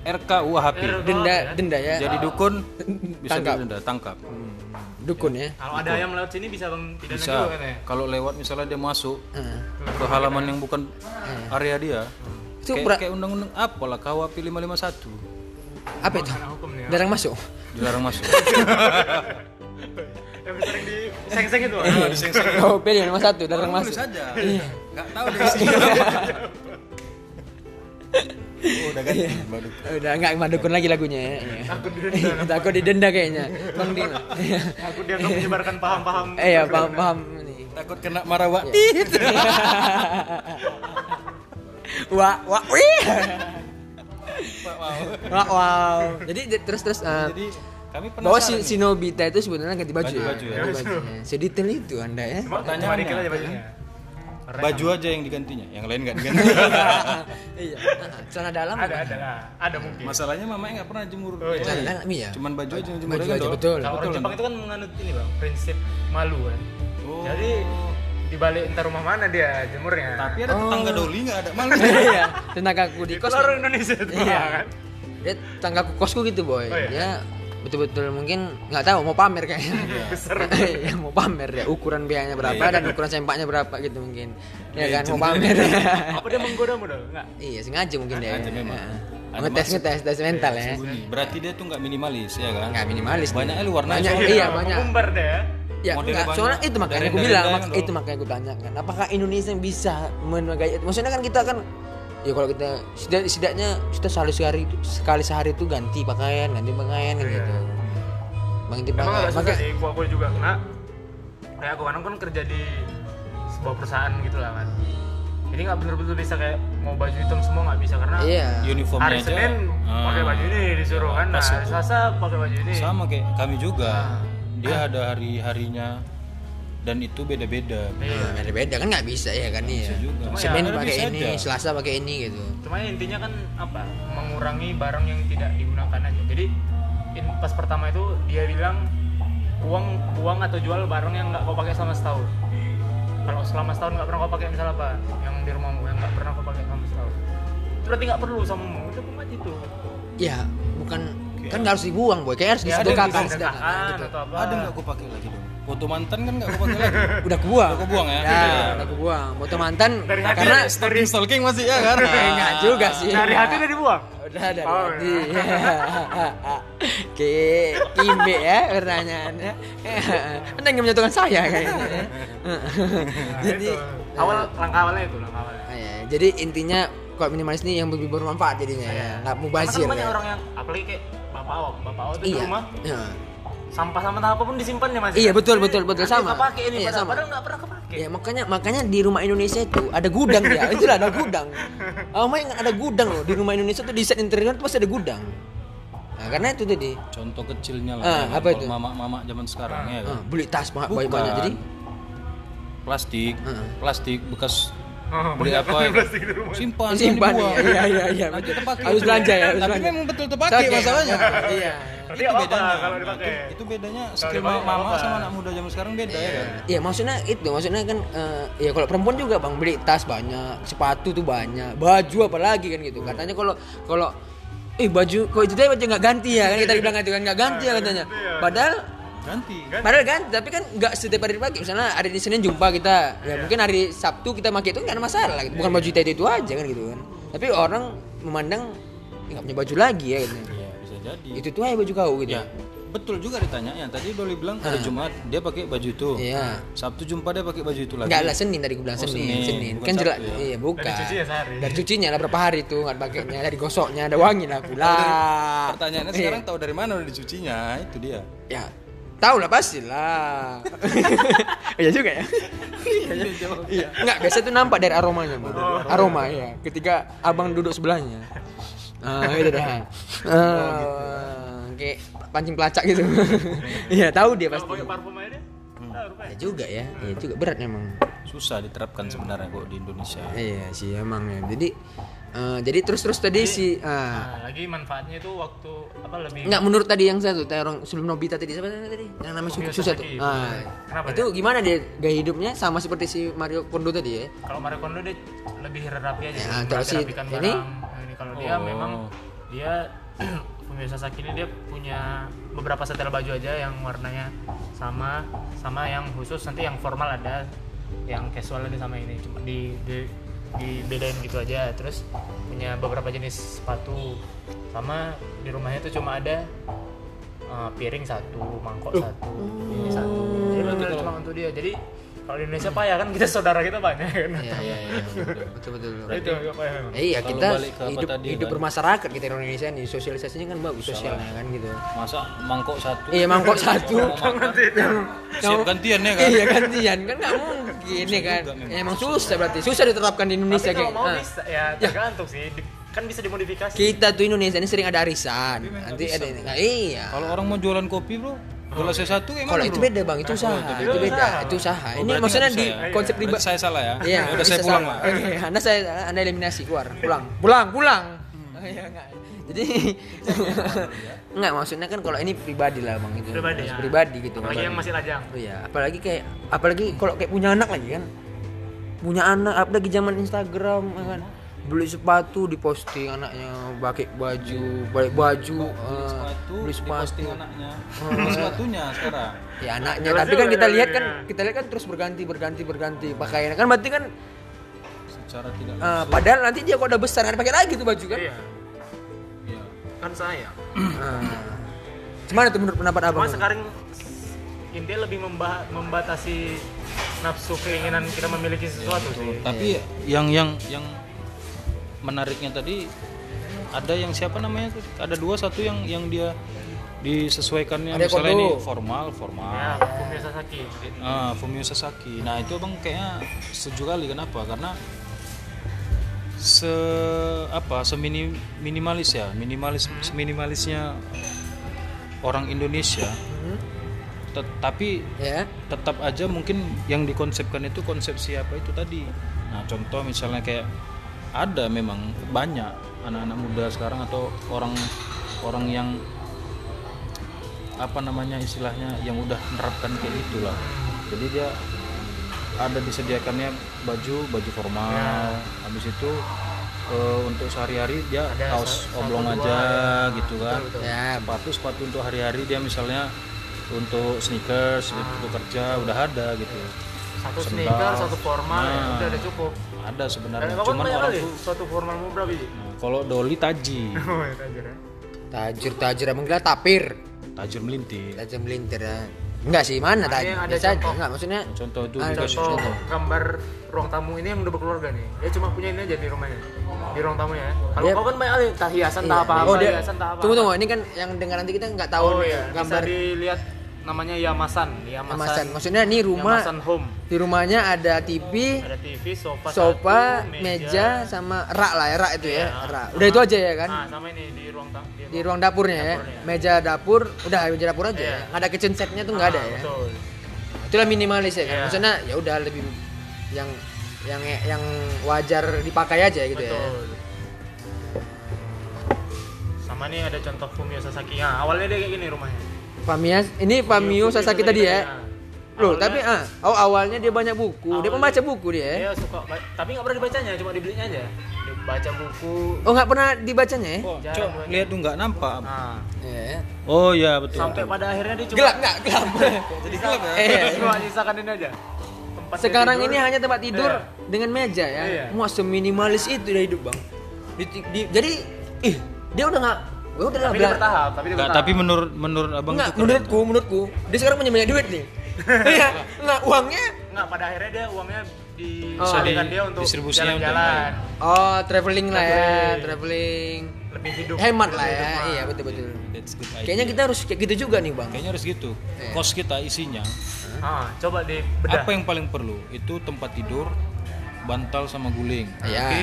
RKUHP. Denda denda ya. Jadi dukun bisa Tangkap. didenda, tangkap. Dukun ya. kalau ada ayam lewat sini bisa bang tidak Bisa. juga katanya Kalau lewat misalnya dia masuk Heeh. ke halaman yang bukan area dia. Itu Kayak, kayak undang-undang apalah KUHP 551. Apa itu? Ya. Jarang masuk. Dilarang masuk. yang sering di seng-seng itu Bang. Iya, diseng-seng. Oh, pilih nomor satu, jarang Tulis masuk. saja. Enggak tahu deh. Oh, udah ganti. Baru. Udah enggak madukun lagi lagunya ya. Iya. Takut didenda. Takut didenda kayaknya. Bang Din. aku dianggap menyebarkan paham-paham Eh ya paham paham nih. Takut kena marah Wak. Wah, wah, wih. Wow. Wah, wow. Jadi di- terus terus eh, Jadi kami bahwa si, si Nobita itu sebenarnya ganti baju, Ganti ya. baju ya. Ganti baju. Sedetail itu Anda ya. cuma dikit aja bajunya Warnanya Baju aja yang digantinya, yang lain nggak diganti. iya. Celana dalam ada ada lah ada mungkin Masalahnya mamanya nggak pernah jemur. Oh, iya. Celana dalam iya. Cuman baju aja yang jemur Baju kan, aja, betul. kalau orang Jepang itu kan menganut ini bang prinsip malu kan Oh. jadi di balik entar rumah mana dia jemurnya Tapi ada tetangga doli nggak ada malu. Iya. Tenagaku di kos. orang Indonesia itu Iya. kan Dia tanggaku kosku gitu, boy. Oh, iya? Dia betul-betul mungkin nggak tahu mau pamer kayaknya. besar Iya, mau pamer ya ukuran biayanya berapa dan ukuran sempaknya berapa gitu mungkin. Ya kan mau pamer. apa dia menggoda modal enggak iya, sengaja mungkin. Ada Ngetes ngetes tes mental ya. Sembunyi. Berarti dia tuh nggak minimalis ya kan? Nggak minimalis. Banyak warna Banyak, iya banyak. mengumbar deh ya Ya, Modelnya enggak, banyak. soalnya itu makanya Dari- aku dari bilang, dong. itu makanya aku tanyakan. Apakah Indonesia bisa memakai Maksudnya kan kita kan ya kalau kita setidak- setidaknya kita sekali sehari sekali sehari itu ganti pakaian, ganti pakaian kan gitu. Ganti emang pakaian. susah Makanya sih gua aku juga kena kayak aku kan kan kerja di sebuah perusahaan gitu lah kan jadi nggak bener-bener bisa kayak mau baju hitam semua nggak bisa karena iya. Uniformnya hari aja. Senin ah, pakai baju ini disuruh kan nah hari Selasa pakai baju ini Sama kayak kami juga. Ah. Dia ada hari-harinya dan itu beda-beda. iya Beda-beda kan nggak bisa ya kan iya. Juga. Cuma Senin ya, pakai ini, aja. Selasa pakai ini gitu. cuma intinya kan apa mengurangi barang yang tidak digunakan aja jadi in- pas pertama itu dia bilang buang buang atau jual barang yang nggak kau pakai selama setahun kalau selama setahun nggak pernah kau pakai misal apa yang di rumahmu yang nggak pernah kau pakai selama setahun itu berarti nggak perlu sama mu itu cuma itu Ya, bukan kan nggak harus dibuang boy, kayak harus ya ada yang disedekahkan sedekahkan gitu. Ada nggak aku pakai lagi dong? Foto mantan kan nggak aku pakai lagi. Udah kebuang. Udah kebuang ya? Ya, Iya. udah kebuang. Foto mantan Dari hati karena ya? stalking stalking masih ya kan? enggak juga sih. dari hati udah dibuang Udah dari Oh, hati. Oke, kimbe ya pertanyaannya. Anda yang menjatuhkan saya kayaknya. ya. Jadi Itu. awal langkah awalnya itu langkah awalnya ya, jadi intinya kalau minimalis ini yang lebih bermanfaat jadinya ya, nggak Karena mubazir kan ya. orang yang apalagi kayak bapak awak bapak awak tuh di Iya. rumah Ya. Sampah sama apa pun disimpannya masih Iya betul betul betul sama. kepake ini Iya, padahal, sama. padahal nggak pernah kepake Ya makanya makanya di rumah Indonesia itu ada gudang ya. Itu lah ada gudang. Oh, main ada gudang loh di rumah Indonesia tuh di set interior tuh pasti ada gudang. Nah, karena itu tadi. Contoh kecilnya lah. Ah, ya apa itu? Mama-mama zaman sekarang ya kan. Ah, beli tas banyak Bukan. banyak jadi Plastik, Heeh. plastik bekas Oh, beli apa ya? Simpan, simpan ya. Iya iya iya. Nanti. Harus belanja ya, harus Tapi belanja. memang betul terpakai masalahnya. Iya. Berarti itu apa bedanya. kalau dipakai? Itu, itu bedanya nggak mama apa-apa. sama anak muda zaman sekarang beda ya kan. Iya maksudnya itu maksudnya kan eh, ya kalau perempuan juga bang beli tas banyak sepatu tuh banyak baju apalagi kan gitu katanya kalau kalau eh baju kok itu teh baju nggak ganti ya kan kita bilang itu kan nggak ganti ya katanya padahal Ganti. Padahal kan, tapi kan nggak setiap hari dipakai. Misalnya hari ini Senin jumpa kita, ya mungkin hari Sabtu kita pakai itu nggak ada masalah. Gitu. Bukan baju itu itu aja kan gitu kan. Tapi orang memandang "Ih, nggak punya baju lagi ya gitu. Iya. jadi Itu tuh aja baju kau gitu. ya betul juga ditanyanya tadi Doli bilang hari Jumat dia pakai baju itu Iya. Sabtu jumpa dia pakai baju itu lagi Enggak lah Senin tadi gue bilang Oh, Senin, Senin. Senin. Bukan Kan jelas ya? iya bukan. Dari cucinya sehari. Dari cucinya lah berapa hari tuh nggak pakainya dari gosoknya ada wangi lah pula. pertanyaannya Iya. sekarang tahu dari mana udah dicucinya itu dia Ya, tahu lah pasti lah. Iya juga ya. Iya. Enggak, biasa tuh nampak dari aromanya, Bang. Aroma ya. Ketika abang duduk sebelahnya. Ah, itu dah. Ah, kayak pancing pelacak gitu. Iya, tahu dia Kalau pasti. pakai parfum aja dia. Tahu rupanya. Ya juga ya. Iya juga berat memang. susah diterapkan sebenarnya kok di Indonesia Iya sih emang ya. Jadi eh, jadi terus-terus tadi si ah, Nah, lagi manfaatnya itu waktu apa lebih Enggak menurut tadi yang satu terong sebelum Nobita tadi siapa tadi yang namanya Fumio susah tuh. Ah, Kenapa itu gimana dia gaya hidupnya sama seperti si Mario Kondo tadi ya? kalau Mario Kondo dia lebih rapi aja Ya, kalau si- ini? barang. Ini kalau dia Oh. memang dia Sasaki ini dia punya beberapa setel baju aja yang warnanya sama sama yang khusus. Nanti yang formal ada yang casual ada sama ini. Cuma di, di dibedain gitu aja. Terus punya beberapa jenis sepatu. Sama di rumahnya tuh cuma ada uh, piring satu mangkok satu ini satu. Jadi betul cuma untuk dia. Jadi kalau di Indonesia payah kan kita saudara kita banyak kan Iya iya iya. Betul betul. betul. itu agak payah memang Eh, iya kita hidup tadi, hidup kan? bermasyarakat kita di Indonesia nih sosialisasinya kan bagus sosialnya kan gitu. masa mangkok satu Iya mangkok satu. Siap gantian ya kan Iya gantian kan nggak mungkin ya kan. juga. Ya, emang susah berarti susah diterapkan di Indonesia Tapi kalau kayak. mau ah. bisa ya tergantung sih kan bisa dimodifikasi Kita tuh Indonesia ini sering ada arisan. Nanti ada nah, iya. kalau orang mau jualan kopi bro gelasnya satu kayak Kalau itu beda bang, itu usaha, itu itu beda. itu usaha. Oh, Ini berarti maksudnya di ya? konsep pribadi. saya salah ya Iya, udah saya pulang lah Oke, anda saya anda eliminasi keluar, pulang, pulang, pulang. Oh, iya, enggak. Jadi enggak maksudnya kan kalau ini pribadi lah bang itu. Pribadi, ya. pribadi gitu. apalagi yang masih lajang Oh iya, apalagi kayak apalagi kalau kayak punya anak lagi kan. Punya anak apalagi zaman Instagram ya kan. Beli sepatu diposting anaknya pakai baju, balik baju, eh, sepatu beli di sepatu. posting anaknya Beli sepatunya sekarang Ya anaknya, Jelas tapi kan kita lihat kan, kita lihat kan terus berganti, berganti, berganti pakaian. Kan berarti kan, secara tidak eh, padahal nanti dia kok udah besar kan pakai lagi tuh baju kan. iya iya. kan saya. Gimana tuh menurut pendapat abang? cuma sekarang intinya lebih memba- membatasi nafsu keinginan kita memiliki sesuatu sih tapi yang yang yang menariknya tadi ada yang siapa namanya tuh? Ada dua satu yang yang dia disesuaikannya. Ada misalnya ini Kondo. formal. Ya formal Fumio Sasaki ah Fumio Sasaki. Nah itu abang kayaknya setuju kali. Kenapa? Karena se apa semini minimalis ya. Minimalis seminimalisnya orang Indonesia. Tetapi Ya, tetap aja mungkin yang dikonsepkan itu konsep siapa itu tadi. Nah, contoh misalnya kayak ada memang banyak anak-anak muda sekarang atau orang orang yang apa namanya istilahnya yang udah menerapkan kayak gitulah. Jadi dia ada disediakannya baju baju formal, habis itu eh, untuk sehari-hari dia Ada kaos oblong dua, aja gitu kan betul. ya, sepatu sepatu untuk hari-hari dia misalnya untuk sneakers untuk kerja udah ada gitu satu Sendal. sneaker satu formal ya Nah. udah ada cukup ada sebenarnya. Kapan cuman orang tuh suatu formal mau berapa Nah, kalau doli taji oh ya tajir ya tajir tajir emang gila tapir, tajir melintir. Tajir melintir ya. Enggak sih, mana Ada tajir? yang ada Biasa aja, contoh. enggak maksudnya. contoh itu dikasih contoh. contoh. Gambar ruang tamu ini yang udah berkeluarga nih. Dia cuma punya ini aja di rumahnya. Di ruang tamunya ya. Kalau kau kan banyak kali entah hiasan Iya. apa apa oh, dia, hiasan entah apa tunggu tunggu, ini kan yang dengar nanti kita nggak tahu oh nih iya. gambar. Bisa dilihat namanya Yamasan kemasan. Yamasan Maksudnya nih rumah Yamasan home di rumahnya ada TV, ada TV sofa sofa, satu, meja, sama rak lah ya, rak itu ya, Iya. rak. Sama- Udah itu aja ya kan? nah sama ini di ruang tamu Di ruang dapurnya ya, Dapurnya. meja dapur, udah meja dapur aja. Iya. ya. Nggak ada kitchen setnya tuh nggak ada Ah, ya. betul Itulah minimalis ya kan. Iya. Maksudnya ya udah lebih yang yang yang wajar dipakai aja gitu ya. betul sama nih ada contoh Fumio Sasaki nah, awalnya dia kayak gini rumahnya Famiya, ini Famiyo Fumio Sasaki tadi ya. Nah, Loh, awalnya- tapi ah, oh awalnya dia banyak buku, dia Awalnya- pembaca buku dia ya. dia suka tapi nggak pernah dibacanya cuma dibelinya aja dia baca buku Oh nggak pernah dibacanya ya? oh cok lihat tuh nggak nampak nah Iya. oh iya betul sampai betul. pada akhirnya dia cuma Gelap nggak? Gelap. jadi gelap ya eh, cuma nyisakan ini aja tempat dia sekarang tidur. ini hanya tempat tidur Iya. dengan meja ya. Iya. Wah seminimalis itu dia hidup bang. Di- di- jadi ih dia udah nggak Ya udah lah Tapi bertahap, tapi dia Nggak, bertahap. tapi menurut menurut abang keren. menurutku, menurutku dia sekarang punya banyak duit nih. Iya, enggak uangnya Enggak, pada akhirnya dia uangnya Oh, disalurkan di- dia untuk distribusinya jalan-jalan. oh traveling lah ya, Traveling. Lebih hidup. Hemat lah ya. hidup, Iya, Mak. betul betul. That's good idea. Kayaknya kita harus kayak gitu juga nih, Bang. Kayaknya harus gitu. Iya. Kos kita isinya Ah, coba di bedah. apa yang paling perlu? Itu tempat tidur, bantal sama guling. Iya. Oke.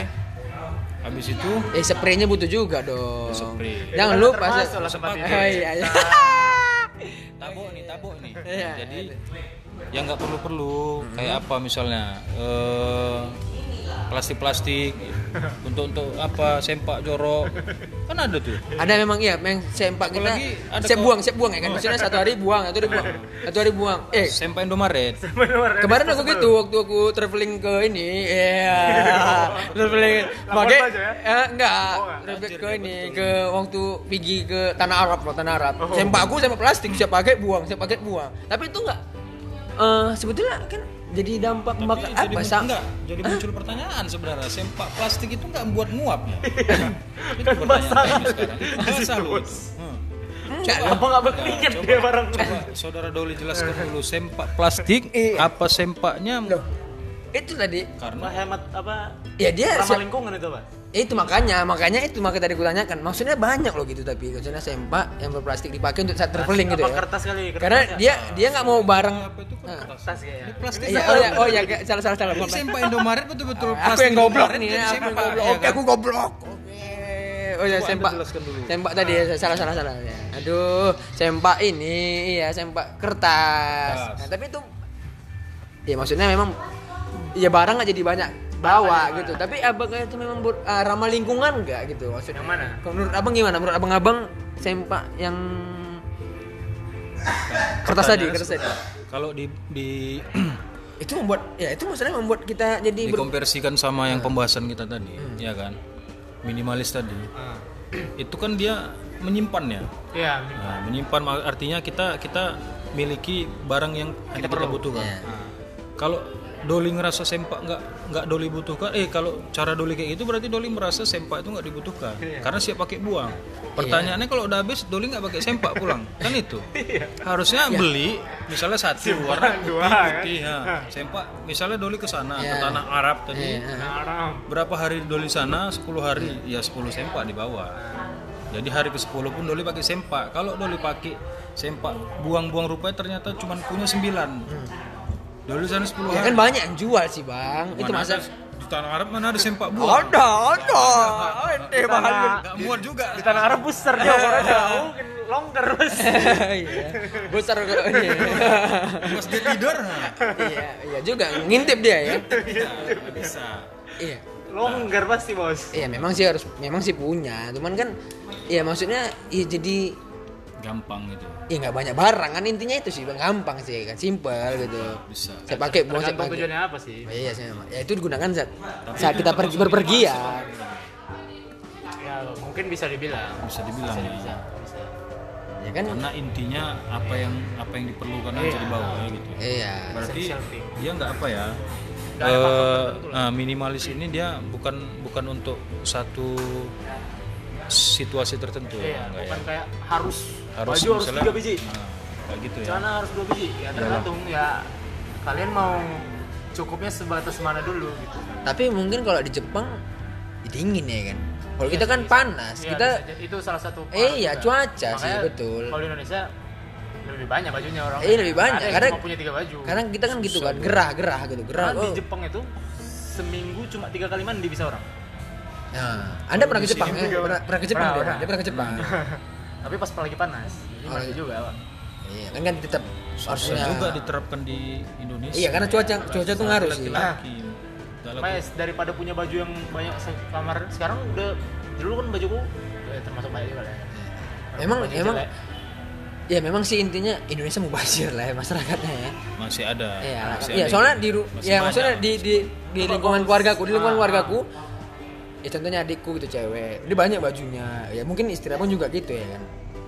Habis itu Eh, spraynya butuh juga dong. Spray. Jangan lupa lah tempat Oh, tidur. Oh, iya, iya. tabok nih, tabok nih. Iya, Jadi iya. yang nggak perlu-perlu kayak apa misalnya eh, plastik-plastik untuk untuk apa sempak jorok kan ada tuh Ada memang iya, memang sempak kita. Apalagi ada Siap kau- buang, siap buang ya kan. Maksudnya satu hari buang, satu hari buang. Satu hari buang. Eh, sempak Indomaret Kemarin aku gitu waktu aku traveling ke ini, iya, traveling pakai, ya? eh, enggak, Oh, enggak. traveling ke ini, ke waktu pergi ke tanah Arab loh, tanah Arab. Oh. Sempak aku sama plastik, siap pakai buang, siap pakai buang. Tapi itu enggak, eh sebetulnya kan jadi dampak tapi jadi apa? enggak jadi muncul pertanyaan sebenarnya sempak plastik itu nggak membuat nguap ya itu pertanyaan ini sekarang basah loh. Hmm. Enggak Apa nggak berkeringat dia bareng? coba saudara Doli jelaskan dulu sempak plastik Iya. apa sempaknya Loh, itu tadi, karena hemat apa? ya dia Ramah lingkungan itu, Pak. Ya itu makanya, makanya itu makanya tadi aku tanyakan. Maksudnya banyak loh gitu tapi maksudnya sempak yang berplastik dipakai untuk saat traveling gitu Apa ya. kertas kali? Kertas Karena ya? dia dia nggak mau bareng. apa itu kan Nah. kertas kertas kayaknya. Ini plastik Iya, oh ya, oh ya, salah salah salah. Ini sempak Indomaret betul-betul Aku plastik yang goblok nih, jadi ya, aku yang goblok. ya Oke, aku goblok. Oke. Oh ya, sempak. Sempak tadi ya, salah salah salah. Ya. Aduh, sempak ini iya sempak kertas. Kertas. Nah, tapi itu ya maksudnya memang ya barang aja jadi banyak bawa gitu. Tapi apakah itu memang ber- ah, ramah lingkungan enggak gitu maksudnya? Yang mana? Kalau menurut abang gimana? Menurut abang-abang sempak yang kertas tadi, kertas tadi. Kalau di di Itu membuat ya itu maksudnya membuat kita jadi ber- dikonversikan sama yang pembahasan kita tadi, ya kan? Minimalis tadi. Ah. Itu kan dia menyimpannya. Iya, Nah, menyimpan artinya kita kita miliki barang yang hanya kita, butuhkan. Iya. Kalau Doli ngerasa sempak nggak nggak Doli butuhkan, eh kalau cara Doli kayak gitu berarti Doli merasa sempak itu nggak dibutuhkan, Iya. karena siap pakai buang. Pertanyaannya kalau udah habis Doli nggak pakai sempak pulang, kan itu? Harusnya beli misalnya satu warna putih, dua, kan? putih, ya. sempak. Misalnya Doli ke sana ke Iya. tanah Arab tadi, Iya. haram. berapa hari Doli sana? 10 hari, ya 10 sempak dibawa. Jadi hari ke 10 pun Doli pakai sempak. Kalau Doli pakai sempak buang-buang rupanya ternyata cuma punya 9. Doli sana 10 Ya hari. kan banyak yang jual sih bang. itu Mana masa ada- di tanah Arab mana ada sempak buang? ada ada. Ada bahan. Gak muat juga. Di tanah Arab besar dia orangnya. Mungkin longgar, Bos. Iya. Besar kok ini. Pas dia tidur. Iya iya juga ngintip dia ya. Bisa. Iya. Longgar pasti, Bos. Iya memang sih harus memang sih punya. Cuman kan iya maksudnya iya jadi Gampang gitu. ya nggak banyak barang kan intinya itu sih bang gampang sih kan simpel gitu. Bisa. Saya pakai buang saya pakai. tujuannya apa sih? Iya sih. Ya itu digunakan saat saat kita pergi berpergian. Ya, mungkin bisa dibilang. Bisa dibilang ya. Bisa, bisa. Ya kan? Karena intinya apa yang apa yang diperlukan aja dibawa ya gitu. Iya. Berarti dia nggak apa ya? Eh, lah. nah, minimalis ini dia bukan bukan untuk satu situasi tertentu Iya, enggak bukan ya? kayak harus, Harus baju harus tiga biji. Nah, kayak gitu ya. Celana harus dua biji. Ya tergantung ya kalian mau cukupnya sebatas mana dulu gitu. Tapi mungkin kalau di Jepang ya dingin ya kan. Kalau kita kan panas, Iya, kita bisa itu salah satu Eh, iya, cuaca sih, Makanya betul. Kalau di Indonesia lebih banyak bajunya orang. Eh, lebih banyak. Cuma punya tiga baju. kadang kita kan gitu kan, gerah-gerah gitu, gerah. Karena di Oh. Jepang itu seminggu cuma tiga kali mandi bisa orang. Nah, Anda pernah ke Jepang? Eh, pernah, pernah ke Jepang Pernah, dia? pernah. Dia pernah ke Jepang. Tapi pas lagi panas, jadi Oh, mandi iya. juga, Pak. iya, kan kan tetap harusnya. juga diterapkan di Indonesia. Iya, karena cuaca cuaca tuh ngaruh sih. Laki-laki. Laki- Mas daripada punya baju yang banyak kamar sekarang udah dulu kan bajuku eh, termasuk banyak juga lah. ya. Emang Baju emang jelek. ya memang sih intinya Indonesia mubazir lah ya masyarakatnya ya. masih ada. Iya, masih iya ada soalnya di ya maksudnya di di di lingkungan keluargaku, di lingkungan Ah, keluargaku ya contohnya adikku gitu cewek, dia banyak bajunya. Ya mungkin istri abang juga gitu ya kan.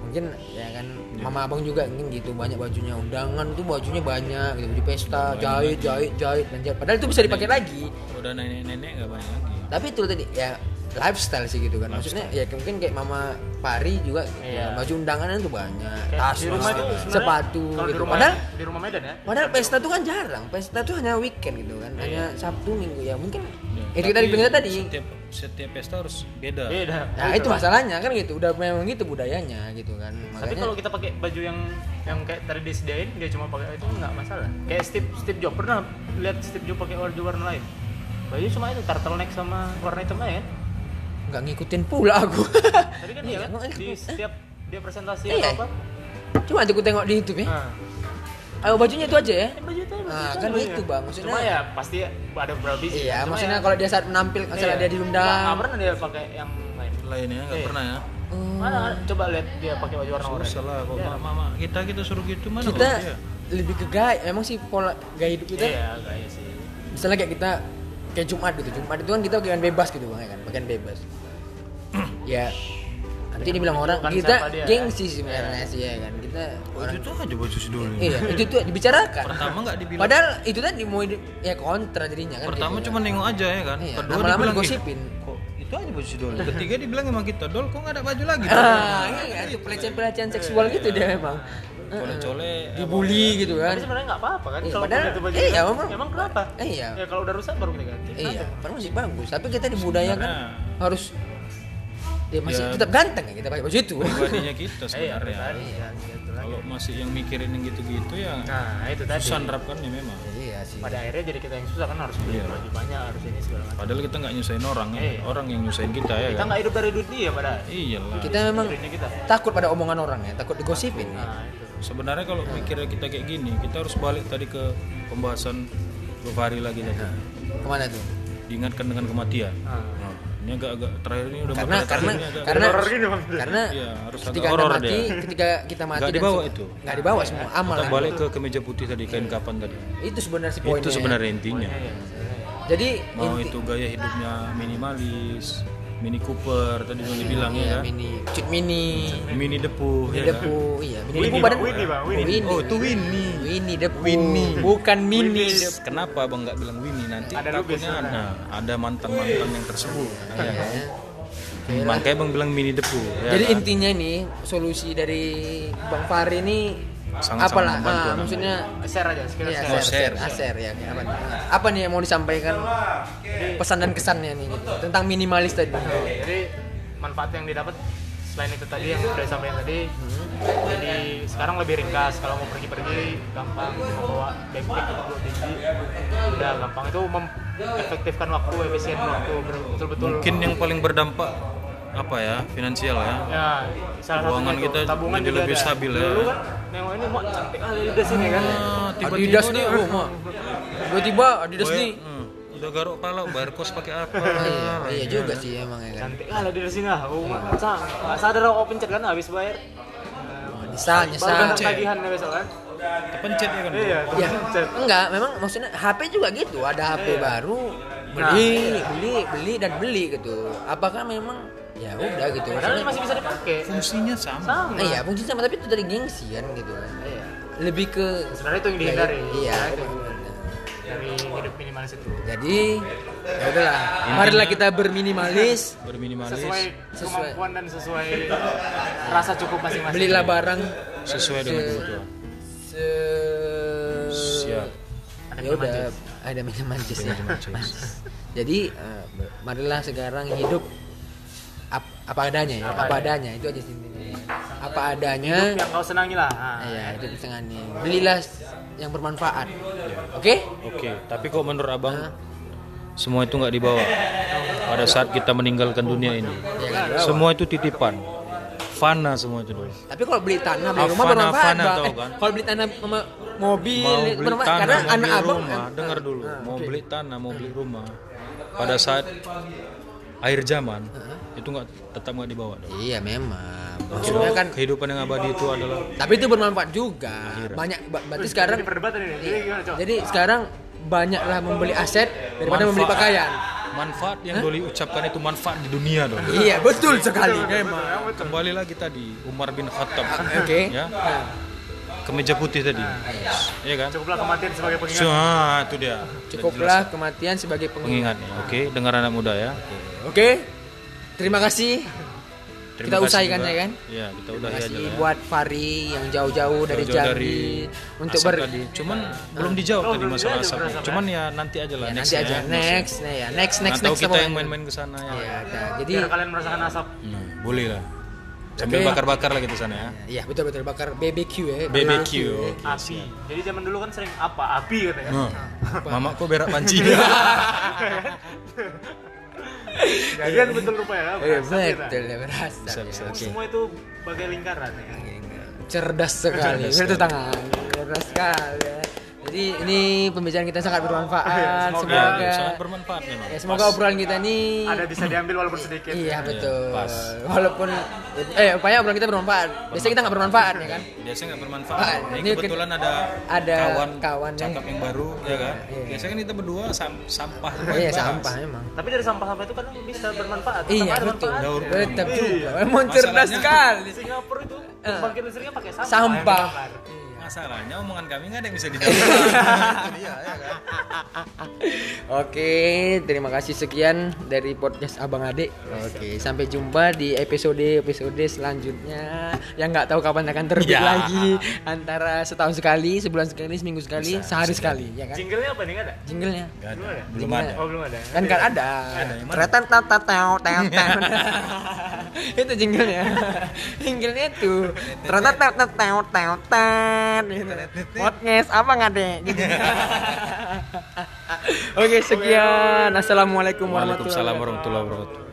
Mungkin ya kan Iya. mama abang juga mungkin gitu banyak bajunya undangan tuh bajunya banyak gitu baju pesta jahit lagi. jahit jahit dan jahit. padahal itu bisa dipakai lagi udah nenek-nenek nggak banyak lagi. tapi itu tadi ya lifestyle sih gitu kan maksudnya ya mungkin kayak mama Pari juga Iya. ya, baju undangan tuh banyak Kayak tas di rumah itu sebenarnya sepatu kalau di gitu rumah padahal di rumah Medan ya padahal pesta tuh kan jarang pesta tuh hanya weekend gitu kan hanya Sabtu Minggu ya mungkin Ya, itu tadi tapi bilang tadi. setiap setiap pesta harus beda. Beda. Nah itu masalahnya kan gitu. Udah memang gitu budayanya gitu kan. Tapi makanya kalau kita pakai baju yang yang kayak tadi disediain dia cuma pakai itu nggak masalah. Kayak Steve Steve Jobs pernah lihat Steve Jobs pakai baju warna lain? Baju cuma itu turtleneck sama warna hitam aja kan? Nggak ngikutin pula aku. Tadi kan dia kan Iya, di setiap dia presentasi Iya. atau apa cuma aku tengok di YouTube ya. Nah, ayo bajunya itu aja ya. Eh, baju itu baju Nah, kan bajunya. itu, Bang. Maksudnya- cuma ya pasti ada beberapa biji. Iya Cuma maksudnya ya- kalau dia saat menampil misalnya iya. dia nggak diundang. Nggak pernah dia pakai yang lain. Lainnya nggak Iya. pernah ya? Oh, mana? Coba lihat dia pakai baju warna oranye susah lah kok Iya. mama. Kita kita suruh gitu mana kita kok dia? lebih ke gaya memang sih pola gaya hidup kita? Iya kayak sih. Misalnya kayak kita kayak Jumat gitu. Jumat itu kan kita pakaian bebas gitu bang ya kan? Pakaian bebas. Ya nanti dibilang orang kita dia, gengsi sebenarnya sih ya kan? Kita Oh, orang itu tuh aja baju si dulu. Iya itu tuh dibicarakan. Pertama nggak dibilang. Padahal itu tadi mau ya kontra jadinya kan pertama gitu, cuma nengok aja ya kan? Iya, kedua lama-lama dibilang "Ih, digosipin." kok itu aja baju si dol ketiga dibilang emang kita dol kok nggak ada baju lagi? Ah iya itu pelecehan-pelecehan seksual gitu dia memang. Colek-colek dibully gitu kan. Tapi sebenarnya nggak apa-apa kan Iya, kalau padahal- itu baju iya, kan. memang. emang kenapa? Iya. Ya kalau udah rusak baru kita ganti iya padahal masih bagus. Tapi kita dibudayakan harus ya masih Ya. tetap ganteng ya kita pakai baju itu. Pribadinya kita iya sebenarnya. tadi ya gitu kalau masih yang mikirin yang gitu-gitu ya nah itu tadi. susah nerapkannya memang. Iya sih. Pada akhirnya jadi kita yang susah kan harus beli Iya. baju banyak harus ini segala macam. Padahal kita nggak nyusahin orang ya. Iya. orang yang nyusahin kita ya kita kan. nggak hidup dari duit dia pada iyalah. Kita memang kita. takut pada omongan orang ya takut digosipin ya. nah itu. Sebenarnya kalau mikirnya kita kayak gini kita harus balik tadi ke pembahasan beberapa hari lagi tadi. Ke mana tuh? Diingatkan dengan kematian. Nah. Ini agak-agak terakhir ini udah karena karena agak karena Horor gini, karena Iya, harus agak ketika anda horor mati dia. ketika kita mati Nggak dibawa itu. nggak dibawa semua amal kita balik ke kemeja putih tadi kain kapan tadi. Itu sebenarnya sih poinnya itu sebenarnya intinya. Jadi mau inti- itu gaya hidupnya minimalis mini cooper tadi yang dibilang iya, ya kan mini cut mini mini depu mini ya kan? depu iya mini Winnie, depu Bang, badan Winnie, Bang, Winnie. Oh, itu Winnie. Winnie depu Winnie. bukan mini Winnie. Kenapa abang nggak bilang Winnie nanti Ada takutnya ada ada mantan mantan yang tersebut ya kan? Makanya bang bilang mini depu ya Jadi kan? intinya ini solusi dari Bang Fahri ini Sangat-sangat apalah membantu ah, maksudnya share aja sekitar Iya, share Oh, share, share. share, share, ya. Apa, nih? apa nih yang mau disampaikan pesan dan kesannya nih gitu tentang minimalis tadi? jadi manfaat yang didapat selain itu tadi yang udah disampaikan tadi jadi sekarang lebih ringkas kalau mau pergi-pergi gampang mau bawa backpack bawa biji udah gampang itu mengefektifkan waktu efisien waktu betul-betul mungkin yang paling berdampak apa ya finansial ya ya salah Keuangan kita tabungan jadi lebih ada. stabil ya. dulu kan nengok ini mau cantik kali udah sini kan Ah, tiba-tiba Adidas nih, oh. Tiba-tiba Adidas nih. hmm, udah garuk pala bayar kos pakai apa iya, iya juga sih emang ya kan. cantik kali di sini ah oh nggak sadar aku pencet kan habis bayar Nyesal, baru nyesal. tagihan ya besok kan kepencet ya kan iya Ya, pencet enggak, memang maksudnya HP juga gitu, ada HP Iya. baru Nah, beli, beli, beli dan beli gitu. Apakah memang ya udah gitu. padahal ini masih bisa dipakai fungsinya sama sama iya, fungsi sama tapi itu dari gengsi kan gitu kan. Iya. Lebih ke sebenarnya itu yang dihindari Iya, Ya, itu itu. sebenarnya. dari hidup minimalis itu Jadi, ya udahlah. Marilah kita berminimalis, berminimalis sesuai Sesuai. kemampuan dan sesuai rasa cukup masing-masing belilah barang sesuai dengan se- kebutuhan se siap ya udah ada minum mancis ya. Jadi eh, marilah sekarang hidup ap- apa adanya ya, apa, adanya itu aja sih intinya. Apa adanya. yang kau senangi lah nah, Iya, hidup setengahnya. Belilah yang bermanfaat. Oke? oke tapi kok menurut abang semua itu nggak dibawa pada saat kita meninggalkan dunia ini Ya kan? semua itu titipan fana semua itu dulu Tapi kalau beli tanah, beli Ah, rumah fana, bermanfaat, fana Bang. Eh, kan? kalau beli tanah sama mobil, mau beli bermanfaat. tanah karena mau anak beli abang rumah eh, dengar dulu eh, mau oke. beli tanah mau beli rumah pada saat akhir zaman itu nggak tetap nggak dibawa dong? Iya, memang. Maksudnya kan kehidupan yang abadi itu adalah tapi itu bermanfaat juga. Banyak ba- berarti sekarang ini jadi gimana coba Jadi sekarang banyaklah membeli aset daripada membeli Manfaat. pakaian. manfaat yang Doli ucapkan itu manfaat di dunia dong Iya, betul sekali memang. kembali lagi tadi Umar bin Khattab. Oke. ya. Kemeja putih tadi. Ya kan? Cukuplah kematian sebagai pengingat. So, ah, itu dia. Cukuplah kematian sebagai pengingat. pengingatnya oke dengar anak muda ya. Oke. Terima kasih Terima Kita juga. ya kan? Iya, kita lah. ya. buat Fari yang jauh-jauh dari Jauh-jauh Jambi untuk ber tadi. Cuman belum dijawab Oh, tadi belum masalah asap. ya? Cuman ya nanti aja lah Ya, next nanti aja next nah ya next next Atau next kita yang main-main ke sana ya. Iya, nah, jadi biar kalian merasakan asap Nah, boleh lah. Sambil Oke. bakar-bakar lagi ke sana ya. Iya betul betul bakar BBQ ya. BBQ. ya. api jadi zaman dulu kan sering apa api katanya Nah, mama kok berak panci. jadian betul rupanya Iya betul ya berasa. Bisa, bisa. ya. Oh, semua itu bagai lingkaran ya Cerdas sekali. Cerdas Itu tangan. Cerdas sekali. Jadi ini pembicaraan kita sangat bermanfaat. Semoga. Semoga, Ya, sangat bermanfaat memang. ya, semoga obrolan kita ini ada bisa diambil walaupun sedikit Iya betul. pas. Walaupun eh upaya obrolan kita bermanfaat. Biasanya kita nggak bermanfaat ya kan. Biasanya nggak bermanfaat. Ah, Ini kebetulan ada ada kawan, kawan yang- cakap yang baru, ya kan? Iya. Biasanya kan kita berdua sam- sampah. Iya sampah emang. tapi dari sampah-sampah itu kadang bisa bermanfaat Iya betul. Tetap Iya. juga. Emang cerdas sekali. Singapura itu Eh. pembangkit listriknya pakai sampah Sampah. Masalahnya omongan kami nggak ada yang bisa dijawab. Iya, ya kan? Oke, terima kasih sekian dari podcast Abang Ade. Oke, sampai jumpa di episode episode selanjutnya yang nggak tahu kapan akan terbit Ya. lagi antara setahun sekali, sebulan sekali, seminggu sekali, sehari sekali, ya kan? jinglenya apa nih nggak ada Jinglenya Nggak ada. Belum ada? Belum Jingle. ada. oh belum ada kan kan ada. Ternyata teo teo. Itu jinglenya. Jinglenya itu. Ternyata teo teo teo teo ten. Gitu. Podcast apa nggak deh? Gitu. Oke sekian. Assalamualaikum warahmatullahi wabarakatuh.